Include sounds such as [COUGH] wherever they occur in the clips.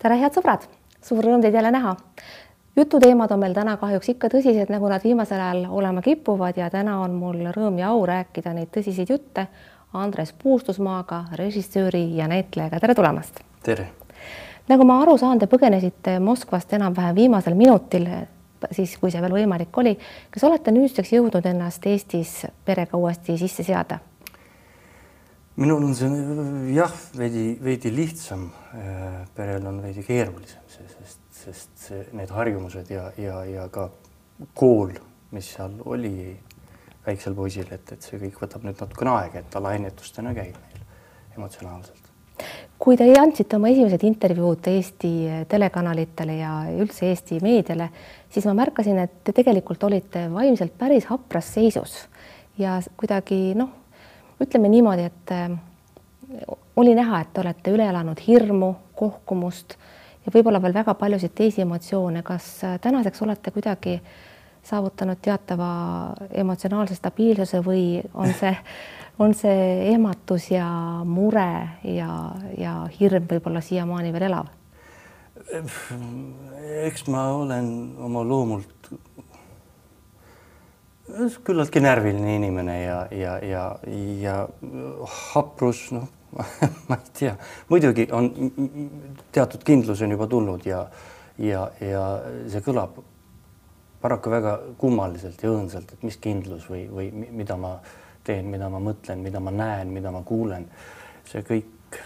tere, head sõbrad, suur rõõm teid jälle näha. jututeemad on meil täna kahjuks ikka tõsised, nagu nad viimasel ajal olema kipuvad ja täna on mul rõõm ja au rääkida neid tõsiseid jutte Andres Puustusmaaga, režissööri ja näitlejaga. tere tulemast. tere. nagu ma aru saan, te põgenesite Moskvast enam-vähem viimasel minutil, siis kui see veel võimalik oli. kas olete nüüdseks jõudnud ennast Eestis perega uuesti sisse seada? Minul on see jah, veidi, veidi lihtsam. perel on veidi keerulisem, sest, sest need harjumused ja, ja, ja ka kool, mis seal oli väiksel poisil, et, et see kõik võtab nüüd natukene aega, et ta lainetustena käib meil emotsionaalselt. kui te andsite oma esimesed intervjuud Eesti telekanalitele ja üldse Eesti meediale, siis ma märkasin, et te tegelikult olite vaimselt päris hapras seisus ja kuidagi noh, ütleme niimoodi, et äh, oli näha, et te olete üle elanud hirmu, kohkumust ja võib-olla veel väga paljusid teisi emotsioone. kas äh, tänaseks olete kuidagi saavutanud teatava emotsionaalse stabiilsuse või on see, on see ehmatus ja mure ja, ja hirm võib-olla siiamaani veel elav? eks ma olen oma loomult küllaltki närviline inimene ja, ja, ja, ja haprus, noh [LAUGHS] ma ei tea, muidugi on teatud kindlus on juba tulnud ja, ja, ja see kõlab paraku väga kummaliselt ja õõnsalt, et mis kindlus või, või mida ma teen, mida ma mõtlen, mida ma näen, mida ma kuulen. see kõik,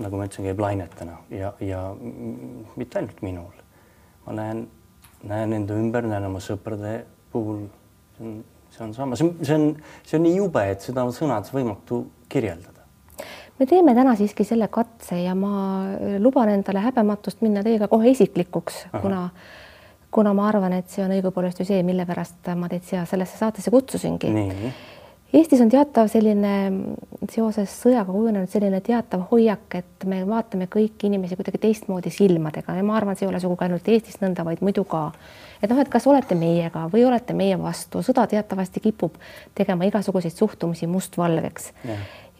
nagu ma ütlesin, käib lainetena ja, ja mitte ainult minul. ma näen, näen enda ümber, näen oma sõprade puhul see on, see on sama, see on, see on, see on nii jube, et seda on sõnades võimatu kirjeldada. me teeme täna siiski selle katse ja ma luban endale häbematust minna teiega kohe isiklikuks, kuna kuna ma arvan, et see on õigupoolest ju see, mille pärast ma teid siia sellesse saatesse kutsusingi. Eestis on teatav selline seoses sõjaga kujunenud selline teatav hoiak, et me vaatame kõiki inimesi kuidagi teistmoodi silmadega. Ja ma arvan, see ei ole sugugi ainult Eestis nõnda, vaid muidu ka. Et noh, et kas olete meiega või olete meie vastu, sõda teatavasti kipub tegema igasuguseid suhtumisi mustvalgeks.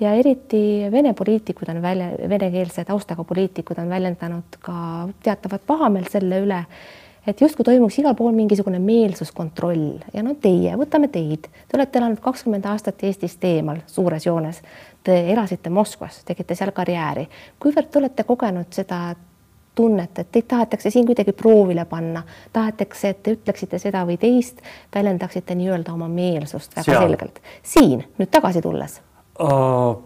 ja eriti Vene poliitikud on välja, venekeelse taustaga poliitikud on väljendanud ka teatavat pahameelt selle üle, et justkui toimuks igal pool mingisugune meelsuskontroll ja no teie, võtame teid, te olete elanud kakskümmend aastat Eestist eemal suures joones. Te elasite Moskvas, tegite seal karjääri. kuivõrd te olete kogenud seda tunnet, et teid tahetakse siin kuidagi proovile panna, tahetakse, et te ütleksite seda või teist, väljendaksite nii-öelda oma meelsust väga Seal. selgelt. siin nüüd tagasi tulles uh,?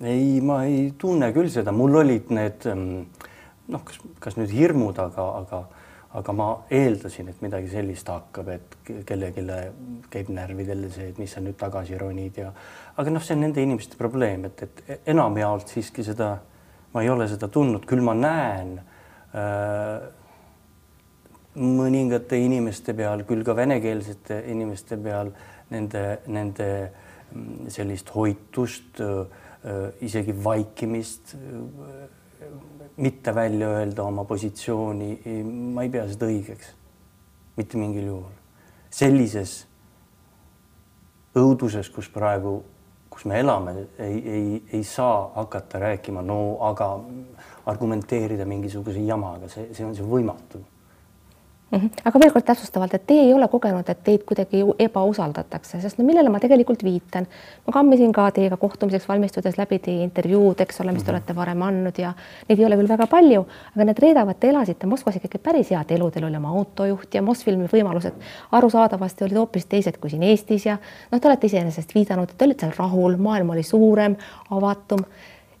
ei, ma ei tunne küll seda, mul olid need mm, noh, kas, kas nüüd hirmud, aga, aga, aga ma eeldasin, et midagi sellist hakkab, et kellelegi käib närvidele see, et mis sa nüüd tagasi ronid ja aga noh, see on nende inimeste probleem, et, et enamjaolt siiski seda ma ei ole seda tundnud, küll ma näen äh, mõningate inimeste peal, küll ka venekeelsete inimeste peal nende, nende mm, sellist hoitust äh,, isegi vaikimist äh,, mitte välja öelda oma positsiooni. ma ei pea seda õigeks, mitte mingil juhul. sellises õuduses, kus praegu kus me elame, ei, ei, ei saa hakata rääkima, no aga argumenteerida mingisuguse jamaga, see, see on see võimatu Mm -hmm. aga veel kord täpsustavalt, et teie ei ole kogenud, et teid kuidagi ebausaldatakse, sest no millele ma tegelikult viitan, ma kammisin ka teiega kohtumiseks valmistudes läbi teie intervjuud, eks ole, mis te mm -hmm. olete varem andnud ja neid ei ole küll väga palju, aga need reedavad, te elasite Moskvas ikkagi päris head elu, teil oli oma autojuht ja Mosfilmi võimalused arusaadavasti olid hoopis teised kui siin Eestis ja noh, te olete iseenesest viidanud, et te olite seal rahul, maailm oli suurem, avatum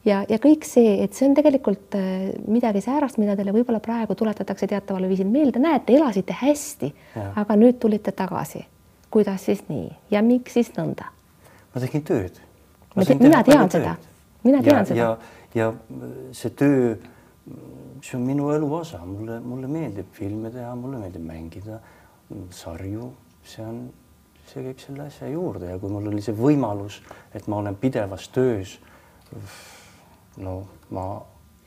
ja, ja kõik see, et see on tegelikult äh, midagi säärast, mida teile võib-olla praegu tuletatakse teataval viisil meelde, näete, elasite hästi, aga nüüd tulite tagasi. kuidas siis nii ja miks siis nõnda? ma tegin tööd. mina tean seda, mina tean ja, seda. ja, ja see töö, see on minu elu osa, mulle, mulle meeldib filme teha, mulle meeldib mängida sarju, see on, see käib selle asja juurde ja kui mul oli see võimalus, et ma olen pidevas töös no ma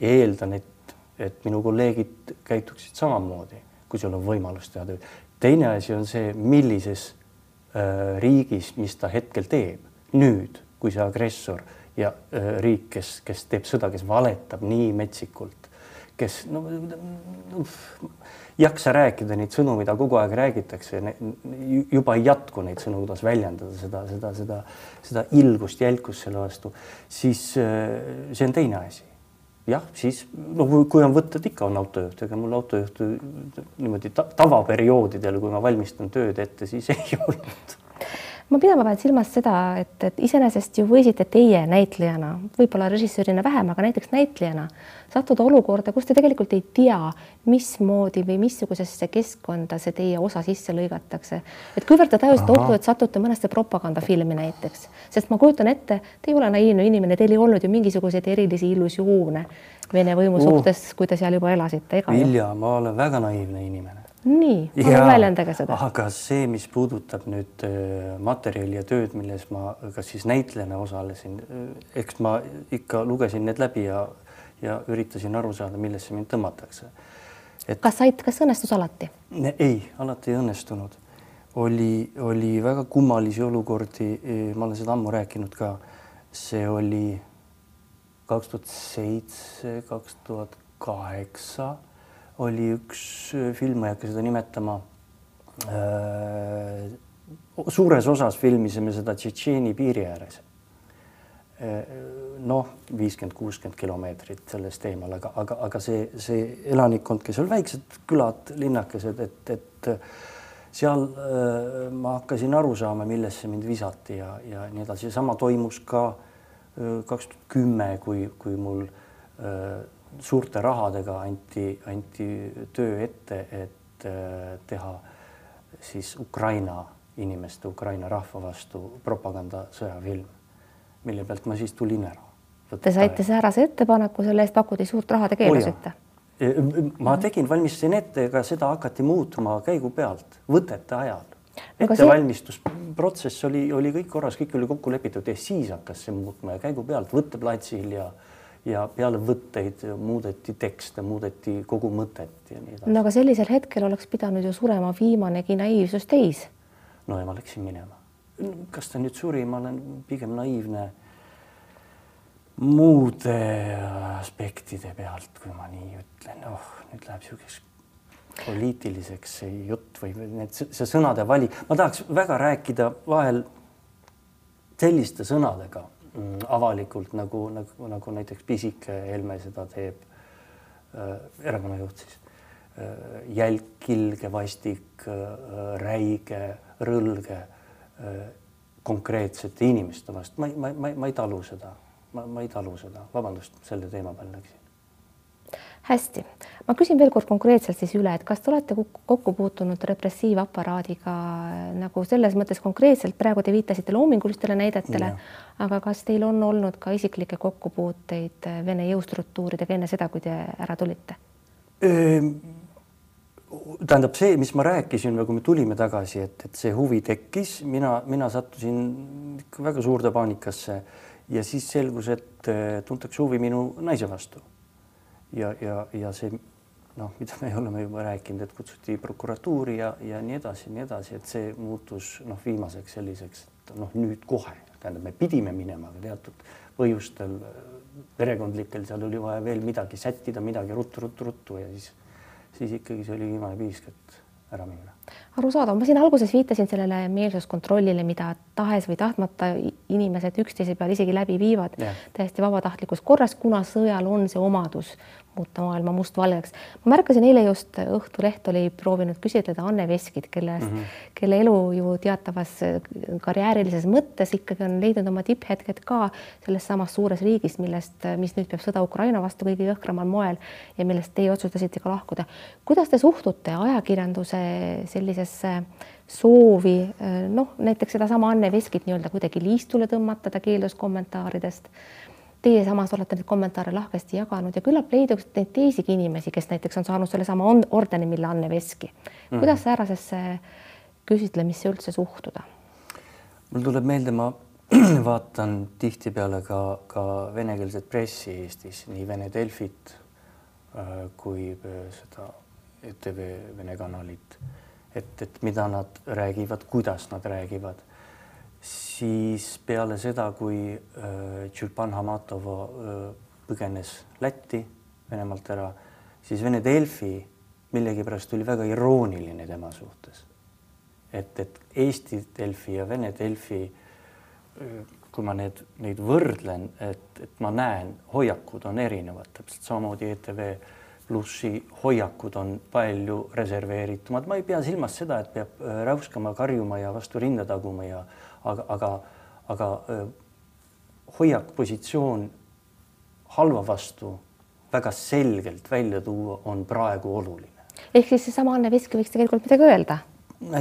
eeldan, et, et minu kolleegid käituksid samamoodi, kui sul on võimalus teha tööd. teine asi on see, millises äh, riigis, mis ta hetkel teeb. nüüd, kui see agressor ja äh, riik, kes, kes teeb sõda, kes valetab nii metsikult, kes no, no jaksa rääkida neid sõnu, mida kogu aeg räägitakse, juba ei jätku neid sõnu, kuidas väljendada seda, seda, seda, seda ilgust, jälkust selle vastu, siis äh, see on teine asi. jah, siis no kui on võtted, ikka on autojuht, ega mul autojuhtu niimoodi ta tavaperioodidel, kui ma valmistan tööd ette, siis [LAUGHS] ei olnud ma pidama pean silmas seda, et, et iseenesest ju võisite teie näitlejana, võib-olla režissöörina vähem, aga näiteks näitlejana sattuda olukorda, kus te tegelikult ei tea, mismoodi või missugusesse keskkonda see teie osa sisse lõigatakse. et kuivõrd te tajusite ohtu, et satute mõnesse propagandafilmi näiteks, sest ma kujutan ette, te ei ole naiivne inimene, teil ei olnud ju mingisuguseid erilisi illusioone Vene võimu uh. suhtes, kui te seal juba elasite? Vilja, ma olen väga naiivne inimene nii, palun väljendage seda. aga see, mis puudutab nüüd äh, materjali ja tööd, milles ma kas siis näitlejana osalesin, äh, eks ma ikka lugesin need läbi ja, ja üritasin aru saada, millesse mind tõmmatakse. et kas said, kas õnnestus alati? ei, alati ei õnnestunud. oli, oli väga kummalisi olukordi, ma olen seda ammu rääkinud ka. see oli kaks tuhat seitse, kaks tuhat kaheksa oli üks äh, film, ma ei hakka seda nimetama. Äh, suures osas filmisime seda Tšetšeeni piiri ääres. Äh, noh, viiskümmend, kuuskümmend kilomeetrit sellest eemal, aga, aga, aga see, see elanikkond, kes oli väiksed külad, linnakesed, et, et seal ma hakkasin aru saama, millesse mind visati ja, ja nii edasi. sama toimus ka kaks tuhat kümme, kui, kui mul äh, suurte rahadega anti, anti töö ette, et äh, teha siis Ukraina inimeste, Ukraina rahva vastu propagandasõjafilm, mille pealt ma siis tulin ära. Te saite säärase ettepaneku, selle eest pakuti suurt raha, te keelusite? E, ma tegin, valmistasin ette, ega seda hakati muutma käigu pealt, võtete ajal. ettevalmistusprotsess oli, oli kõik korras, kõik oli kokku lepitud ja siis hakkas see muutma ja käigu pealt võtteplatsil ja ja peale võtteid muudeti tekste, muudeti kogu mõtet ja nii edasi. no aga sellisel hetkel oleks pidanud ju surema viimanegi naiivsus teis. no ja ma läksin minema. kas ta nüüd suri, ma olen pigem naiivne muude aspektide pealt, kui ma nii ütlen, oh nüüd läheb niisuguseks poliitiliseks see jutt või need, see sõnade vali, ma tahaks väga rääkida vahel selliste sõnadega avalikult nagu, nagu, nagu näiteks pisike Helme seda teeb äh,, erakonna juht siis. Äh,. jälk, kilge, vastik äh,, räige, rõlge äh, konkreetsete inimeste vastu, ma, ma, ma, ma ei talu seda, ma, ma ei talu seda, vabandust, selle teema peale läksin hästi, ma küsin veel kord konkreetselt siis üle, et kas te olete kokku puutunud repressiivaparaadiga äh, nagu selles mõttes konkreetselt, praegu te viitasite loomingulistele näidetele, aga kas teil on olnud ka isiklikke kokkupuuteid äh, Vene jõustruktuuridega enne seda, kui te ära tulite? tähendab see, mis ma rääkisin kui me tulime tagasi, et, et see huvi tekkis, mina, mina sattusin ikka väga suurde paanikasse. Ja siis selgus, et äh, tuntakse huvi minu naise vastu ja, ja, ja see noh, mida me [LAUGHS] oleme juba rääkinud, et kutsuti prokuratuuri ja, ja nii edasi, nii edasi, et see muutus noh, viimaseks selliseks, et noh, nüüd kohe, tähendab, me pidime minema, aga teatud põhjustel perekondlikel seal oli vaja veel midagi sättida, midagi ruttu-ruttu-ruttu ja siis, siis ikkagi see oli viimane piisk, et ära minna arusaadav, ma siin alguses viitasin sellele meelsuskontrollile, mida tahes või tahtmata inimesed üksteise peal isegi läbi viivad yeah. täiesti vabatahtlikus korras, kuna sõjal on see omadus muuta maailma mustvalgeks. ma märkasin eile just Õhtuleht oli proovinud küsitleda Anne Veskit, kelle mm, -hmm. kelle elu ju teatavas karjäärilises mõttes ikkagi on leidnud oma tipphetked ka selles samas suures riigis, millest, mis nüüd peab sõda Ukraina vastu kõige jõhkramal moel ja millest teie otsustasite ka lahkuda. kuidas te suhtute ajakirjanduse sellisesse soovi noh, näiteks sedasama Anne Veskit nii-öelda kuidagi liistule tõmmata, ta keeldus kommentaaridest Teie samas olete neid kommentaare lahkesti jaganud ja küllap leiduks neid teisigi inimesi, kes näiteks on saanud sellesama ordeni, mille Anne Veski. Mhm. kuidas mm. säärasesse küsitlemisse üldse suhtuda? mul tuleb meelde, ma [CLEARS THROAT] vaatan tihtipeale ka, ka venekeelset pressi Eestis, nii Vene Delfit äh, kui äh, seda ETV Vene kanalit, et, et mida nad räägivad, kuidas nad räägivad siis peale seda, kui äh, Tšulpan Hamatov äh, põgenes Lätti Venemaalt ära, siis Vene Delfi millegipärast oli väga irooniline tema suhtes. et, et Eesti Delfi ja Vene Delfi, kui ma need, neid võrdlen, et, et ma näen, hoiakud on erinevad, täpselt samamoodi ETV plussi hoiakud on palju reserveeritumad, ma ei pea silmas seda, et peab äh, räuskama, karjuma ja vastu rinda taguma ja aga, aga, aga äh, hoiak, positsioon halva vastu väga selgelt välja tuua on praegu oluline. ehk siis seesama Anne Veski võiks tegelikult midagi öelda?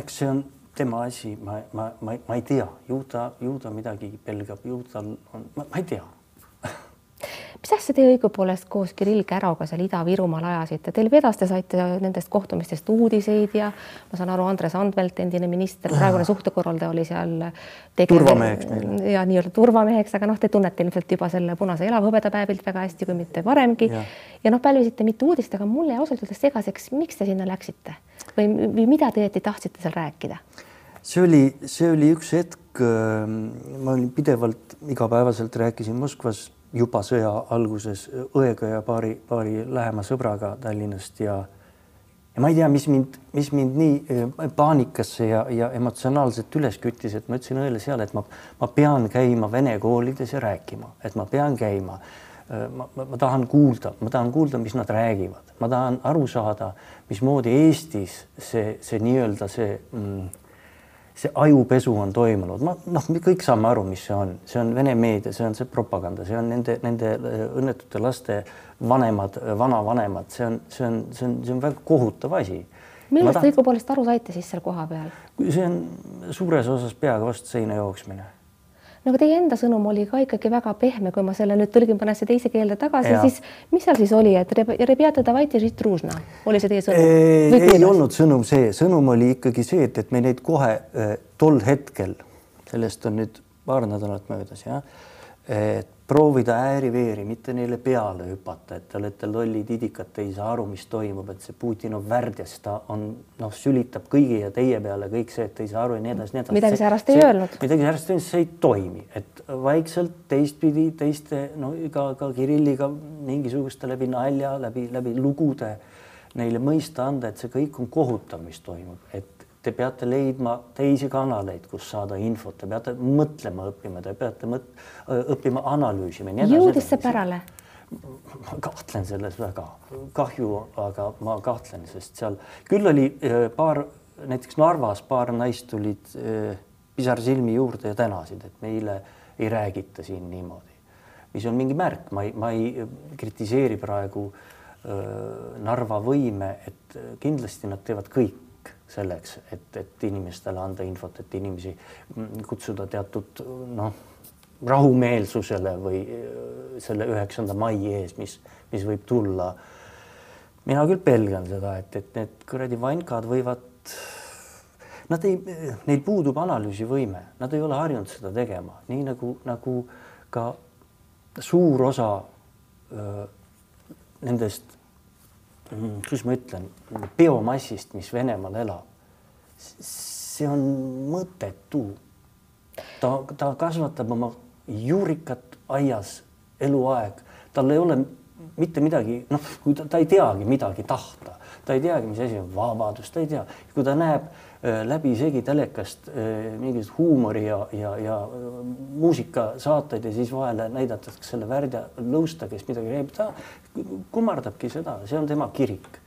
eks see on tema asi, ma, ma, ma, ma ei tea, ju ta, ju ta midagi pelgab, ju tal on, ma ei tea mis asja te õigupoolest koos Kirill Käroga seal Ida-Virumaal ajasite, teil vedas, te saite nendest kohtumistest uudiseid ja ma saan aru, Andres Anvelt, endine minister, praegune suhtekorraldaja oli seal turvameheks meil. ja nii-öelda turvameheks, aga noh, te tunnete ilmselt juba selle punase elavhõbedapäevilt väga hästi, kui mitte varemgi. ja, ja noh, pälvisite mitu uudist, aga mulle ausalt öeldes segaseks, miks te sinna läksite või, või mida te õieti tahtsite seal rääkida? see oli, see oli üks hetk, ähm, ma olin pidevalt igapäevaselt rääkisin Moskvas juba sõja alguses õega ja paari, paari lähema sõbraga Tallinnast ja ja ma ei tea, mis mind, mis mind nii eh, paanikasse ja, ja emotsionaalselt üles küttis, et ma ütlesin õele seal, et ma, ma pean käima vene koolides ja rääkima, et ma pean käima. Eh, ma, ma, ma tahan kuulda, ma tahan kuulda, mis nad räägivad, ma tahan aru saada, mismoodi Eestis see, see nii-öelda see mm, see ajupesu on toimunud, ma noh, me kõik saame aru, mis see on, see on Vene meedia, see on see propaganda, see on nende, nende äh, õnnetute laste vanemad, äh, vanavanemad, see on, see on, see on, see on väga kohutav asi. millest te õigupoolest aru saite siis seal kohapeal? see on suures osas peaga vastu seina jooksmine no aga teie enda sõnum oli ka ikkagi väga pehme, kui ma selle nüüd tõlgin, panen see teise keelde tagasi, siis mis seal siis oli, et rebjate davati žit ružna, oli see teie sõnum? ei, ei olnud sõnum see, sõnum oli ikkagi see, et, et me neid kohe eh, tol hetkel, sellest on nüüd paar nädalat möödas jah, et proovida ääri-veeri, mitte neile peale hüpata, et te olete lollid idikad, te ei saa aru, mis toimub, et see Putin on värdjas, ta on noh, sülitab kõigi ja teie peale kõik see, et te ei saa aru ja nii edasi, nii edasi. midagi säärast ei öelnud. midagi säärast ei öelnud, see ei toimi, et vaikselt teistpidi teiste no ka, ka Kirilliga mingisuguste läbi nalja, läbi, läbi lugude neile mõista anda, et see kõik on kohutav, mis toimub, et te peate leidma teisi kanaleid, kus saada infot, te peate mõtlema õppima, te peate mõt-, õppima analüüsima. jõudis see pärale? ma kahtlen selles väga, kahju, aga ma kahtlen, sest seal küll oli äh, paar, näiteks Narvas paar naist tulid äh, pisarsilmi juurde ja tänasid, et meile ei räägita siin niimoodi, mis on mingi märk, ma ei, ma ei kritiseeri praegu äh, Narva võime, et kindlasti nad teevad kõik selleks, et, et inimestele anda infot, et inimesi kutsuda teatud noh, rahumeelsusele või äh, selle üheksanda mai ees, mis, mis võib tulla. mina küll pelgan seda, et, et need kuradi vankad võivad, nad ei, neil puudub analüüsivõime, nad ei ole harjunud seda tegema, nii nagu, nagu ka suur osa öö, nendest Mm, kuidas ma ütlen, biomassist, mis Venemaal elab, see on mõttetu. ta, ta kasvatab oma juurikat aias eluaeg, tal ei ole mitte midagi, noh, kui ta, ta ei teagi midagi tahta, ta ei teagi, mis asi on vabadus, ta ei tea, kui ta näeb äh, läbisegi telekast äh, mingit huumori ja, ja, ja äh, muusikasaateid ja siis vahele näidatakse selle värdja lõusta, kes midagi räägib, ta kummardabki seda, see on tema kirik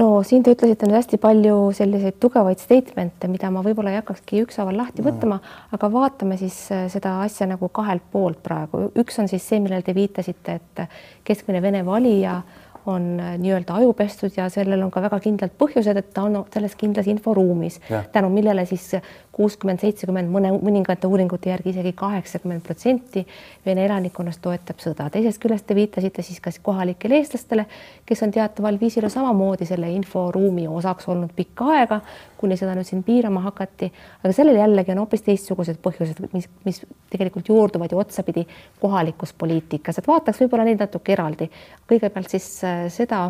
no siin te ütlesite nüüd hästi palju selliseid tugevaid statement'e, mida ma võib-olla ei hakkakski ükshaaval lahti võtma, aga vaatame siis seda asja nagu kahelt poolt praegu. üks on siis see, millele te viitasite, et keskmine Vene valija on nii-öelda ajupestud ja sellel on ka väga kindlad põhjused, et ta on selles kindlas inforuumis, tänu millele siis kuuskümmend, seitsekümmend, mõne, mõningate uuringute järgi isegi kaheksakümmend protsenti Vene elanikkonnast toetab sõda. teisest küljest te viitasite siis ka kohalikele eestlastele, kes on teataval viisil samamoodi selle inforuumi osaks olnud pikka aega, kuni seda nüüd siin piirama hakati. aga sellel jällegi on hoopis teistsugused põhjused, mis, mis tegelikult juurduvad ju otsapidi kohalikus poliitikas, et vaataks võib-olla neid natuke eraldi. kõigepealt siis äh, seda,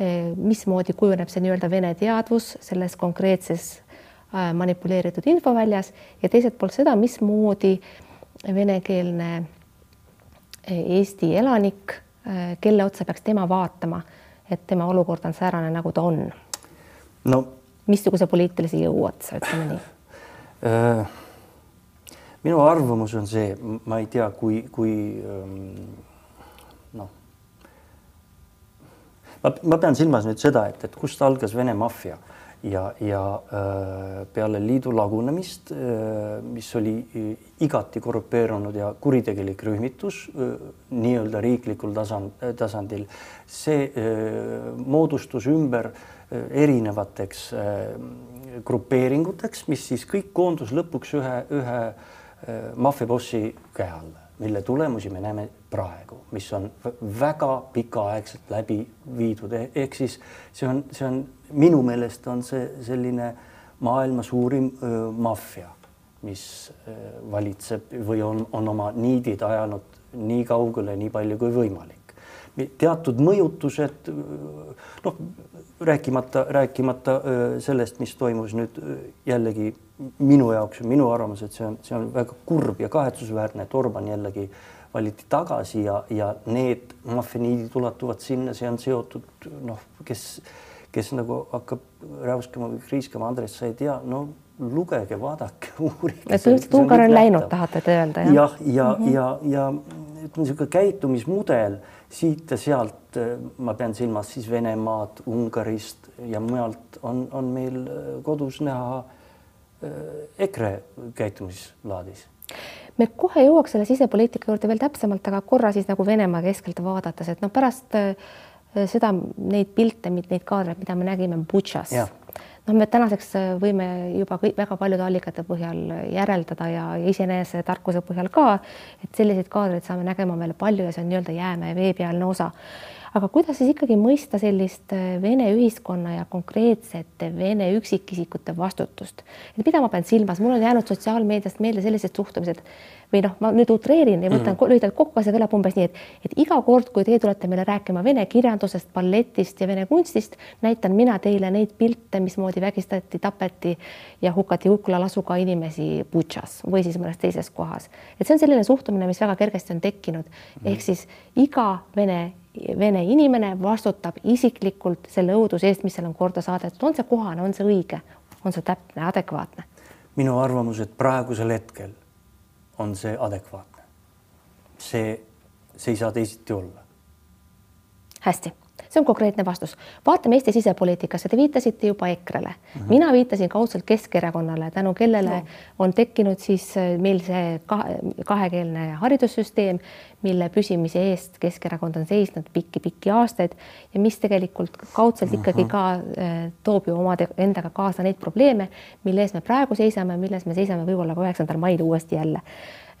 äh, mismoodi kujuneb see nii-öelda vene teadvus selles konkreetses Äh, manipuleeritud infoväljas ja teiselt poolt seda, mismoodi venekeelne Eesti elanik, kelle otsa peaks tema vaatama, et tema olukord on säärane, nagu ta on? no missuguse poliitilise jõu otsa, ütleme nii äh,? minu arvamus on see, ma ei tea, kui, kui ähm, noh, ma, ma pean silmas nüüd seda, et, et kust algas Vene maffia ja, ja äh, peale liidu lagunemist, äh, mis oli äh, igati korrupeerunud ja kuritegelik rühmitus nii-öelda riiklikul tasand, tasandil, see moodustus ümber erinevateks grupeeringuteks, mis siis kõik koondus lõpuks ühe, ühe maffiabossi käe alla mille tulemusi me näeme praegu, mis on väga pikaaegselt läbi viidud, e-, ehk siis see on, see on minu meelest on see selline maailma suurim öö, maffia, mis öö, valitseb või on, on oma niidid ajanud nii kaugele, nii palju kui võimalik. teatud mõjutused, noh, rääkimata, rääkimata sellest, mis toimus nüüd jällegi minu jaoks, minu arvamus, et see on, see on väga kurb ja kahetsusväärne, et Orban jällegi valiti tagasi ja, ja need maffianiidid ulatuvad sinna, see on seotud noh, kes, kes nagu hakkab räuskama või kriiskama, Andres, sa ei tea, no lugege, vaadake, [LAUGHS] uurige. et üldse Ungari on läinud, tahate te öelda jah? jah, ja, mm -hmm. ja, ja ütleme, niisugune käitumismudel siit ja sealt, ma pean silmas siis Venemaad, Ungarist ja mujalt on, on meil kodus näha Äh, EKRE käitumislaadis? me kohe jõuaks selle sisepoliitika juurde veel täpsemalt, aga korra siis nagu Venemaa keskelt vaadates, et noh, pärast äh, seda, neid pilte, neid kaadreid, mida me nägime Butšas, noh, me tänaseks äh, võime juba kõik väga paljude allikate põhjal järeldada ja iseenese tarkuse põhjal ka, et selliseid kaadreid saame nägema veel palju ja see on nii-öelda jäämäe veepealne osa aga kuidas siis ikkagi mõista sellist äh, Vene ühiskonna ja konkreetsete Vene üksikisikute vastutust, et mida ma pean silmas, mul on jäänud sotsiaalmeediast meelde sellised suhtumised või noh, ma nüüd utreerin ja võtan mm -hmm. lühidalt kokku, see kõlab umbes nii, et, et iga kord, kui teie tulete meile rääkima vene kirjandusest, balletist ja vene kunstist, näitan mina teile neid pilte, mismoodi vägistati, tapeti ja hukati Ukla lasuga inimesi Butšas või siis mõnes teises kohas. et see on selline suhtumine, mis väga kergesti on tekkinud mm, -hmm. ehk siis iga vene Vene inimene vastutab isiklikult selle õuduse eest, mis seal on korda saadetud, on see kohane, on see õige, on see täpne, adekvaatne? minu arvamus, et praegusel hetkel on see adekvaatne. see, see ei saa teisiti olla. hästi see on konkreetne vastus. vaatame Eesti sisepoliitikasse, te viitasite juba EKRE-le mm, -hmm. mina viitasin kaudselt Keskerakonnale, tänu kellele no. on tekkinud siis äh, meil see kahekeelne haridussüsteem, mille püsimise eest Keskerakond on seisnud pikki-pikki aastaid ja mis tegelikult kaudselt ikkagi ka äh, toob ju oma endaga kaasa neid probleeme, mille ees me praegu seisame, milles me seisame võib-olla ka üheksandal mail uuesti jälle.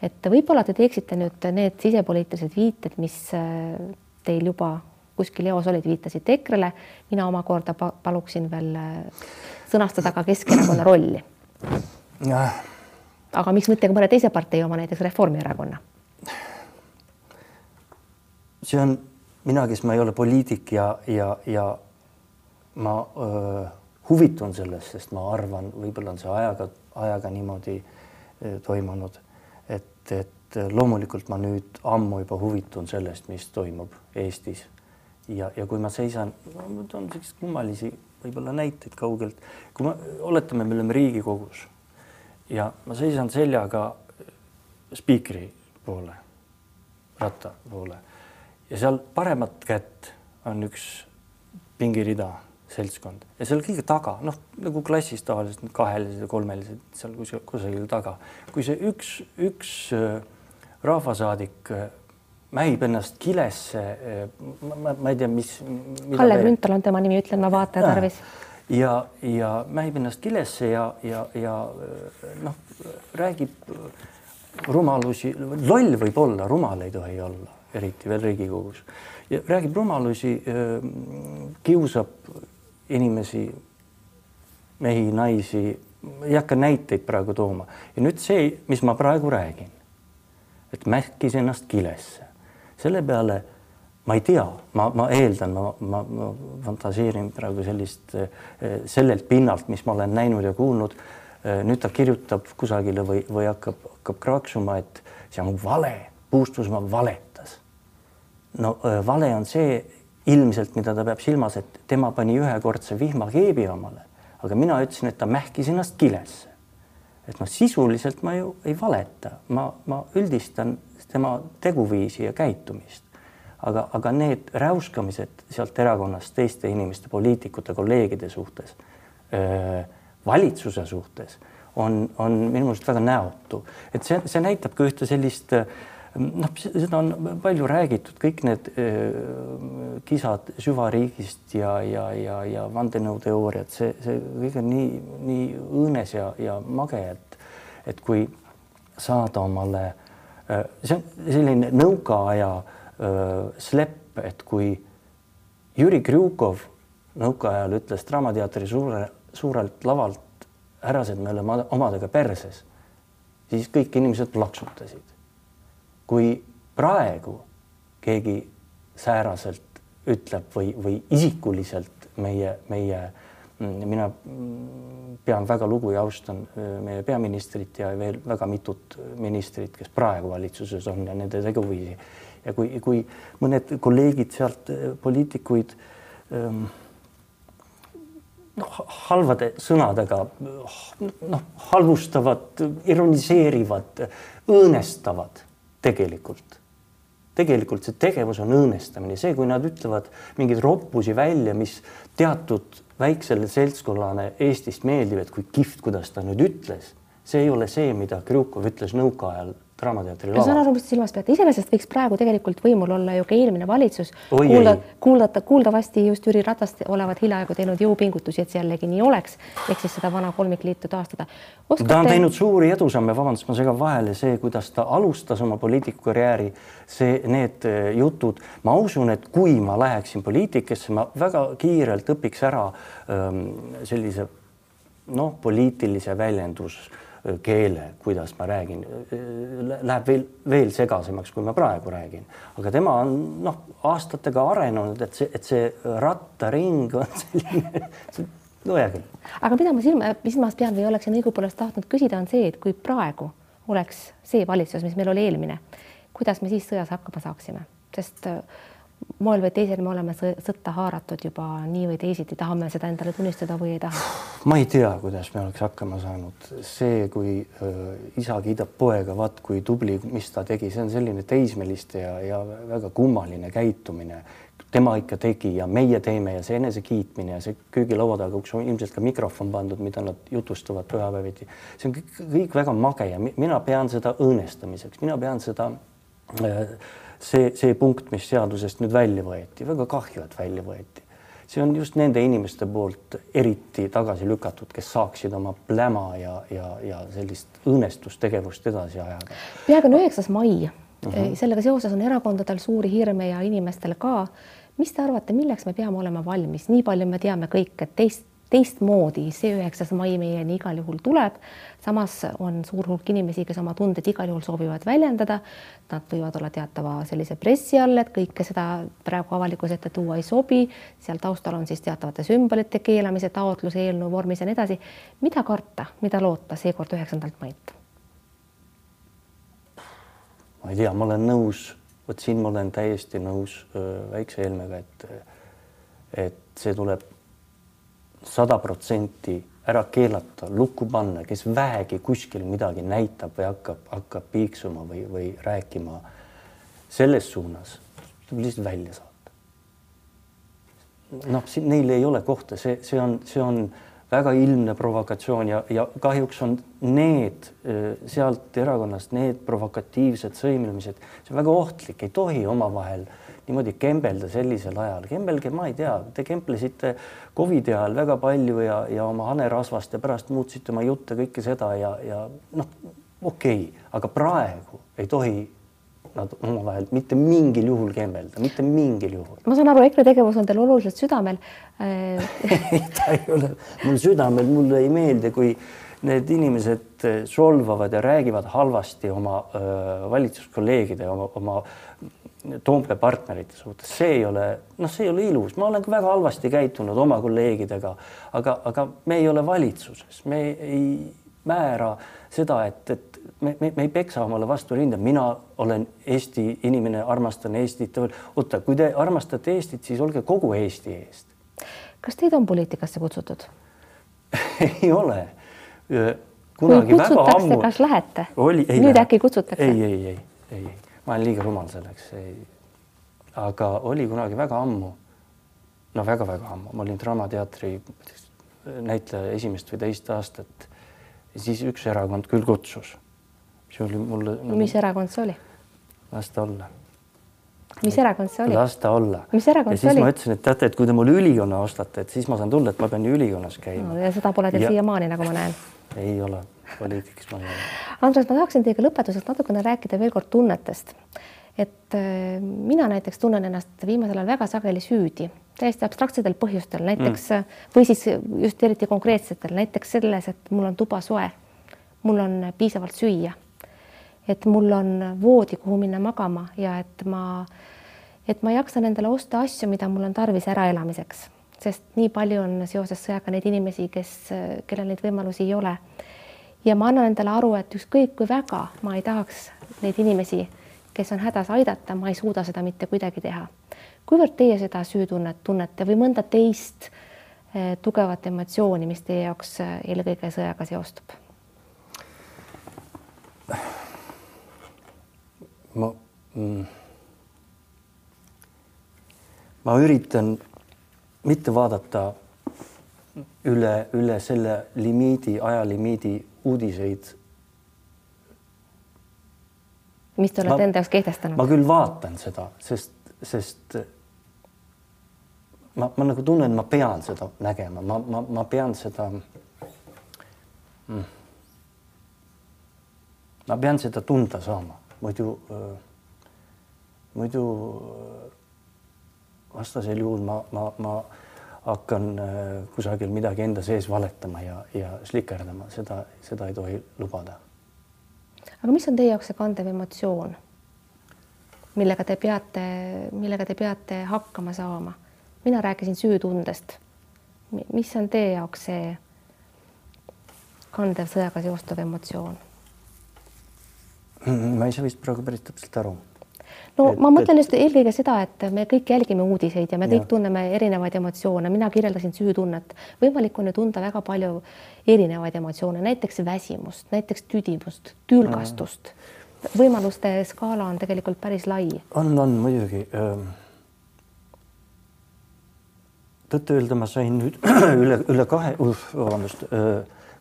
et võib-olla te teeksite nüüd need sisepoliitilised viited, mis äh, teil juba kuskil eos olid, viitasite EKRE-le, mina omakorda paluksin veel äh, sõnastada ka Keskerakonna rolli. aga miks mitte ka mõne teise partei oma, näiteks Reformierakonna? see on mina, kes ma ei ole poliitik ja, ja, ja ma öö, huvitun sellest, sest ma arvan, võib-olla on see ajaga, ajaga niimoodi toimunud, et, et loomulikult ma nüüd ammu juba huvitun sellest, mis toimub Eestis ja, ja kui ma seisan, ma toon selliseid kummalisi võib-olla näiteid kaugelt, kui ma, oletame, me oleme Riigikogus ja ma seisan seljaga spiikri poole, ratta poole. Ja seal paremat kätt on üks pingirida, seltskond. Ja seal kõige taga, noh nagu klassis tavaliselt kahelised ja kolmelised seal kusagil, kusagil taga, kui see üks, üks äh, rahvasaadik äh, mähib ennast kilesse. ma, ma ei tea, mis. Kalle Grünthal on tema nimi, ütlen ma vaataja tarvis. ja, ja mähib ennast kilesse ja, ja, ja noh, räägib rumalusi, loll võib olla, rumal ei tohi olla, eriti veel Riigikogus ja räägib rumalusi, kiusab inimesi, mehi, naisi, ei hakka näiteid praegu tooma ja nüüd see, mis ma praegu räägin, et mähkis ennast kilesse selle peale ma ei tea, ma, ma eeldan, ma, ma, ma fantaseerin praegu sellist, eh, sellelt pinnalt, mis ma olen näinud ja kuulnud. Eh, nüüd ta kirjutab kusagile või, või hakkab, hakkab kraaksuma, et see on vale, Puustusmaa valetas. no eh, vale on see ilmselt, mida ta peab silmas, et tema pani ühekordse vihmakeebi omale, aga mina ütlesin, et ta mähkis ennast kilesse. et noh, sisuliselt ma ju ei valeta, ma, ma üldistan tema teguviisi ja käitumist. aga, aga need räuskamised sealt erakonnast teiste inimeste, poliitikute, kolleegide suhtes, valitsuse suhtes on, on minu meelest väga näotu, et see, see näitab ka ühte sellist noh, seda on palju räägitud, kõik need äh, kisad süvariigist ja, ja, ja, ja vandenõuteooriad, see, see kõik on nii, nii õõnes ja, ja mage, et, et kui saada omale see on selline nõukaaja äh, slepp, et kui Jüri Krjukov nõukaajal ütles Draamateatri suure, suurelt lavalt härrased, me oleme omadega perses, siis kõik inimesed plaksutasid. kui praegu keegi sääraselt ütleb või, või isikuliselt meie, meie, mina pean väga lugu ja austan äh, meie peaministrit ja veel väga mitut ministrit, kes praegu valitsuses on ja nende teguviisi. ja kui, kui mõned kolleegid sealt äh, poliitikuid ähm, noh, halvade sõnadega noh, halvustavad, ironiseerivad, õõnestavad tegelikult. Tegelikult see tegevus on õõnestamine, see, kui nad ütlevad mingeid roppusi välja, mis teatud väiksele seltskonnale Eestist meeldib, et kui kihvt, kuidas ta nüüd ütles, see ei ole see, mida Krjukov ütles nõukaajal Draamateatri laval. saan aru, mis te silmas peate, iseenesest võiks praegu tegelikult võimul olla ju ka eelmine valitsus, kuulda, kuuldata, kuuldavasti just Jüri Ratast olevat hiljaaegu teinud jõupingutusi, et see jällegi nii oleks, ehk siis seda vana kolmikliitu taastada. Oskate.... ta on teinud suuri edusamme, vabandust, ma segan vahele, see, kuidas ta alustas oma poliitikukarjääri, see, need eh, jutud, ma usun, et kui ma läheksin poliitikasse, ma väga kiirelt õpiks ära ähm, sellise noh, poliitilise väljendus keele, kuidas ma räägin, läheb veel, veel segasemaks, kui ma praegu räägin. aga tema on noh, aastatega arenenud, et see, et see rattaring on selline, [LAUGHS] no hea küll. aga mida ma silma, silmas pean või oleksin õigupoolest tahtnud küsida, on see, et kui praegu oleks see valitsus, mis meil oli eelmine, kuidas me siis sõjas hakkama saaksime, sest äh, moel või teisel me oleme sõtta haaratud juba nii või teisiti, tahame seda endale tunnistada või ei taha? ma ei tea, kuidas me oleks hakkama saanud, see, kui äh, isa kiidab poega, vaat kui tubli, mis ta tegi, see on selline teismeliste ja, ja väga kummaline käitumine. tema ikka tegi ja meie teeme ja see enesekiitmine ja see köögilaua taga, kus on ilmselt ka mikrofon pandud, mida nad jutustavad pühapäeviti, see on kõik, kõik väga mage ja mina pean seda õõnestamiseks, mina pean seda äh, see, see punkt, mis seadusest nüüd välja võeti, väga kahju, et välja võeti. see on just nende inimeste poolt eriti tagasi lükatud, kes saaksid oma pläma ja, ja, ja sellist õõnestustegevust edasi ajada. peaaegu on üheksas mai uh. -huh. sellega seoses on erakondadel suuri hirme ja inimestel ka. mis te arvate, milleks me peame olema valmis, nii palju me teame kõik, et teist teistmoodi see üheksas mai meieni igal juhul tuleb. samas on suur hulk inimesi, kes oma tundeid igal juhul soovivad väljendada. Nad võivad olla teatava sellise pressi all, et kõike seda praegu avalikkuse ette tuua ei sobi. seal taustal on siis teatavate sümbolite keelamise taotlus eelnõu vormis ja nii edasi. mida karta, mida loota seekord üheksandalt mailt? ma ei tea, ma olen nõus, vot siin ma olen täiesti nõus väikse Helmega, et et see tuleb sada protsenti ära keelata, lukku panna, kes vähegi kuskil midagi näitab või hakkab, hakkab piiksuma või, või rääkima selles suunas, tuleb lihtsalt välja saata. noh, siin neil ei ole kohta, see, see on, see on väga ilmne provokatsioon ja, ja kahjuks on need sealt erakonnast, need provokatiivsed sõimlemised, see on väga ohtlik, ei tohi omavahel äh, niimoodi kembelda sellisel ajal, kembelge, ma ei tea, te kemplesite Covidi ajal väga palju ja, ja oma hanerasvast ja pärast muutsite oma jutte, kõike seda ja, ja noh, okei okay., aga praegu ei tohi nad omavahel mitte mingil juhul kembelda, mitte mingil juhul. ma saan aru, EKRE tegevus on teil oluliselt südamel [LAUGHS] ei, ta ei ole mul südamel, mulle ei meeldi, kui need inimesed solvavad ja räägivad halvasti oma öö, valitsuskolleegide, oma, oma Toompea partnerite suhtes, see ei ole, noh, see ei ole ilus, ma olen ka väga halvasti käitunud oma kolleegidega, aga, aga me ei ole valitsuses, me ei, määra seda, et, et me, me, me ei peksa omale vastu rinda, mina olen Eesti inimene, armastan Eestit. oota, kui te armastate Eestit, siis olge kogu Eesti eest. kas teid on poliitikasse kutsutud [LAUGHS] ei ole. kunagi väga ammu. kas lähete? nüüd äkki kutsutakse? ei, ei, ei, ei, ma olen liiga rumal selleks. aga oli kunagi väga ammu. no väga-väga ammu, ma olin Draamateatri näitleja esimest või teist aastat. siis üks erakond küll kutsus. mis oli mulle no,. mis erakond see oli? las ta olla mis erakond see oli? las ta olla. mis erakond see oli? ma ütlesin, et teate, et kui te mulle ülikonna ostate, et siis ma saan tulla, et ma pean ju ülikonnas käima no,. ja seda pole teil ja... siiamaani, nagu ma näen. ei ole, poliitikas ma ei ole. Andres, ma tahaksin teiega lõpetuseks natukene rääkida veel kord tunnetest. et äh, mina näiteks tunnen ennast viimasel ajal väga sageli süüdi, täiesti abstraktsetel põhjustel, näiteks mm. või siis just eriti konkreetsetel, näiteks selles, et mul on tuba soe, mul on piisavalt süüa et mul on voodi, kuhu minna magama ja et ma, et ma jaksan endale osta asju, mida mul on tarvis äraelamiseks, sest nii palju on seoses sõjaga neid inimesi, kes, kellel neid võimalusi ei ole. Ja ma annan endale aru, et ükskõik kui väga ma ei tahaks neid inimesi, kes on hädas, aidata, ma ei suuda seda mitte kuidagi teha. kuivõrd teie seda süütunnet tunnete või mõnda teist eh, tugevat emotsiooni, mis teie jaoks eh, eelkõige sõjaga seostub? ma mm,, ma üritan mitte vaadata üle, üle selle limiidi, ajalimiidi uudiseid. mis te olete enda jaoks kehtestanud? ma küll vaatan seda, sest, sest ma, ma nagu tunnen, ma pean seda nägema, ma, ma, ma pean seda mm,. ma pean seda tunda saama muidu, muidu vastasel juhul ma, ma, ma hakkan kusagil midagi enda sees valetama ja, ja slikerdama, seda, seda ei tohi lubada. aga mis on teie jaoks see kandev emotsioon, millega te peate, millega te peate hakkama saama? mina rääkisin süütundest. mis on teie jaoks see kandev sõjaga seostuv emotsioon? ma ei saa vist praegu päris täpselt aru. No et, ma mõtlen just eelkõige seda, et me kõik jälgime uudiseid ja me kõik ja. tunneme erinevaid emotsioone, mina kirjeldasin süütunnet, võimalik on ju tunda väga palju erinevaid emotsioone, näiteks väsimust, näiteks tüdimust, tülgastust. võimaluste skaala on tegelikult päris lai. on, on muidugi. tõtt-öelda ma sain nüüd [CLEARS THROAT] üle, üle kahe, vabandust,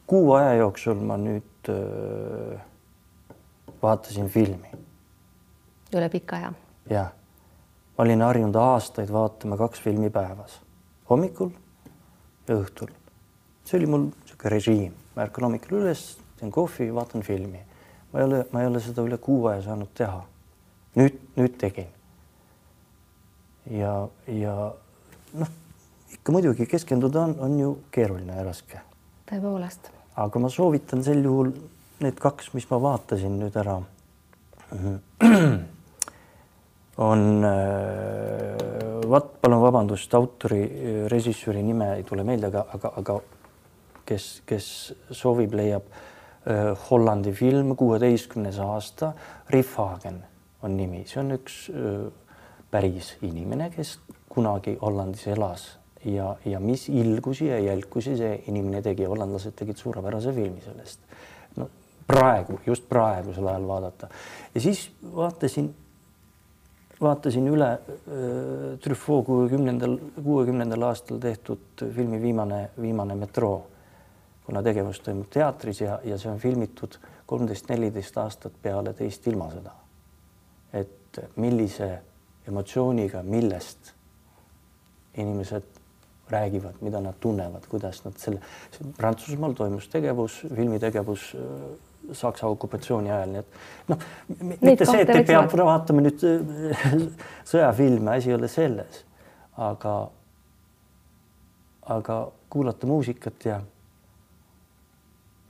kuu aja jooksul ma nüüd öö, vaatasin filmi. Üle pika aja? jah, ma olin harjunud aastaid vaatama kaks filmi päevas, hommikul ja õhtul. see oli mul niisugune režiim, ma ärkan hommikul üles, teen kohvi, vaatan filmi. ma ei ole, ma ei ole seda üle kuu aja saanud teha. nüüd, nüüd tegin. ja, ja noh, ikka muidugi keskenduda on, on ju keeruline ja raske. tõepoolest. aga ma soovitan sel juhul need kaks, mis ma vaatasin nüüd ära, on äh, vaat palun vabandust, autori, režissööri nime ei tule meelde, aga, aga, aga kes, kes soovib, leiab äh, Hollandi film, kuueteistkümnes aasta, Riffhagen on nimi, see on üks äh, päris inimene, kes kunagi Hollandis elas ja, ja mis ilgusi ja jälkusi see inimene tegi, hollandlased tegid suurepärase filmi sellest. Praegu, just praegusel ajal vaadata. ja siis vaatasin, vaatasin üle Truffaut kuuekümnendal, kuuekümnendal aastal tehtud filmi Viimane, viimane metroo, kuna tegevus toimub teatris ja, ja see on filmitud kolmteist, neliteist aastat peale teist ilmasõda. et millise emotsiooniga, millest inimesed räägivad, mida nad tunnevad, kuidas nad selle, Prantsusmaal toimus tegevus, filmitegevus Saksa okupatsiooni ajal, nii et noh, mitte see, et te peab vaatama nüüd äh, [LAUGHS] sõjafilme, asi ei ole selles, aga, aga kuulata muusikat ja,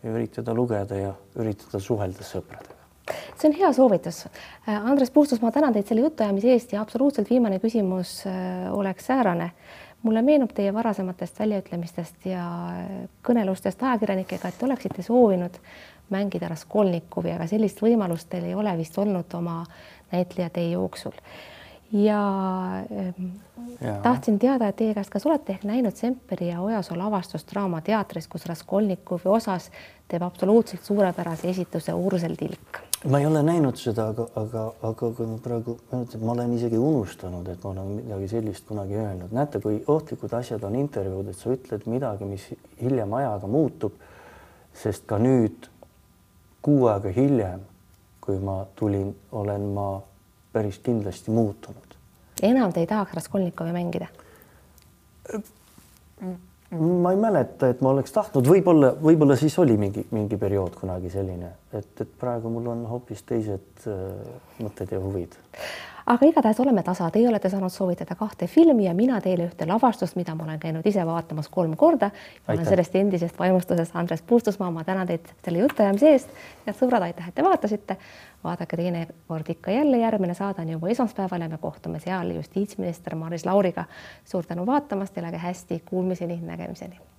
ja üritada lugeda ja üritada suhelda sõpradega. See on hea soovitus. Äh, Andres Puustus, ma tänan teid selle jutuajamise eest ja absoluutselt viimane küsimus äh, oleks säärane. Mulle meenub teie varasematest väljaütlemistest ja kõnelustest ajakirjanikega, et te oleksite soovinud mängida Raskolnikovi, aga sellist võimalust teil ei ole vist olnud oma näitlejatee jooksul. ja, ähm, ja tahtsin teada teie käest, kas olete ehk näinud Semperi ja Ojasoo lavastust Draamateatris, kus Raskolnikovi osas teeb absoluutselt suurepärase esituse Ursel Tilk ma ei ole näinud seda, aga, aga, aga kui ma praegu meenutan, ma olen isegi unustanud, et ma olen midagi sellist kunagi öelnud. näete, kui ohtlikud asjad on intervjuud, et sa ütled midagi, mis hiljem ajaga muutub. sest ka nüüd kuu aega hiljem, kui ma tulin, olen ma päris kindlasti muutunud. enam te ei tahaks Raskolnikovi mängida? ma ei mäleta, et ma oleks tahtnud, võib-olla, võib-olla siis oli mingi, mingi periood kunagi selline, et, et praegu mul on hoopis teised äh, mõtted ja huvid aga igatahes oleme tasa, teie olete saanud soovitada kahte filmi ja mina teile ühte lavastust, mida ma olen käinud ise vaatamas kolm korda. olen sellest endisest vaimustusest Andres Puustusmaa, ma tänan teid selle jutuajamise eest. head sõbrad, aitäh, et te vaatasite. vaadake teinekord ikka jälle, järgmine saade on juba esmaspäeval ja me kohtume seal justiitsminister Maris Lauriga. suur tänu vaatamast, elage hästi, kuulmiseni, nägemiseni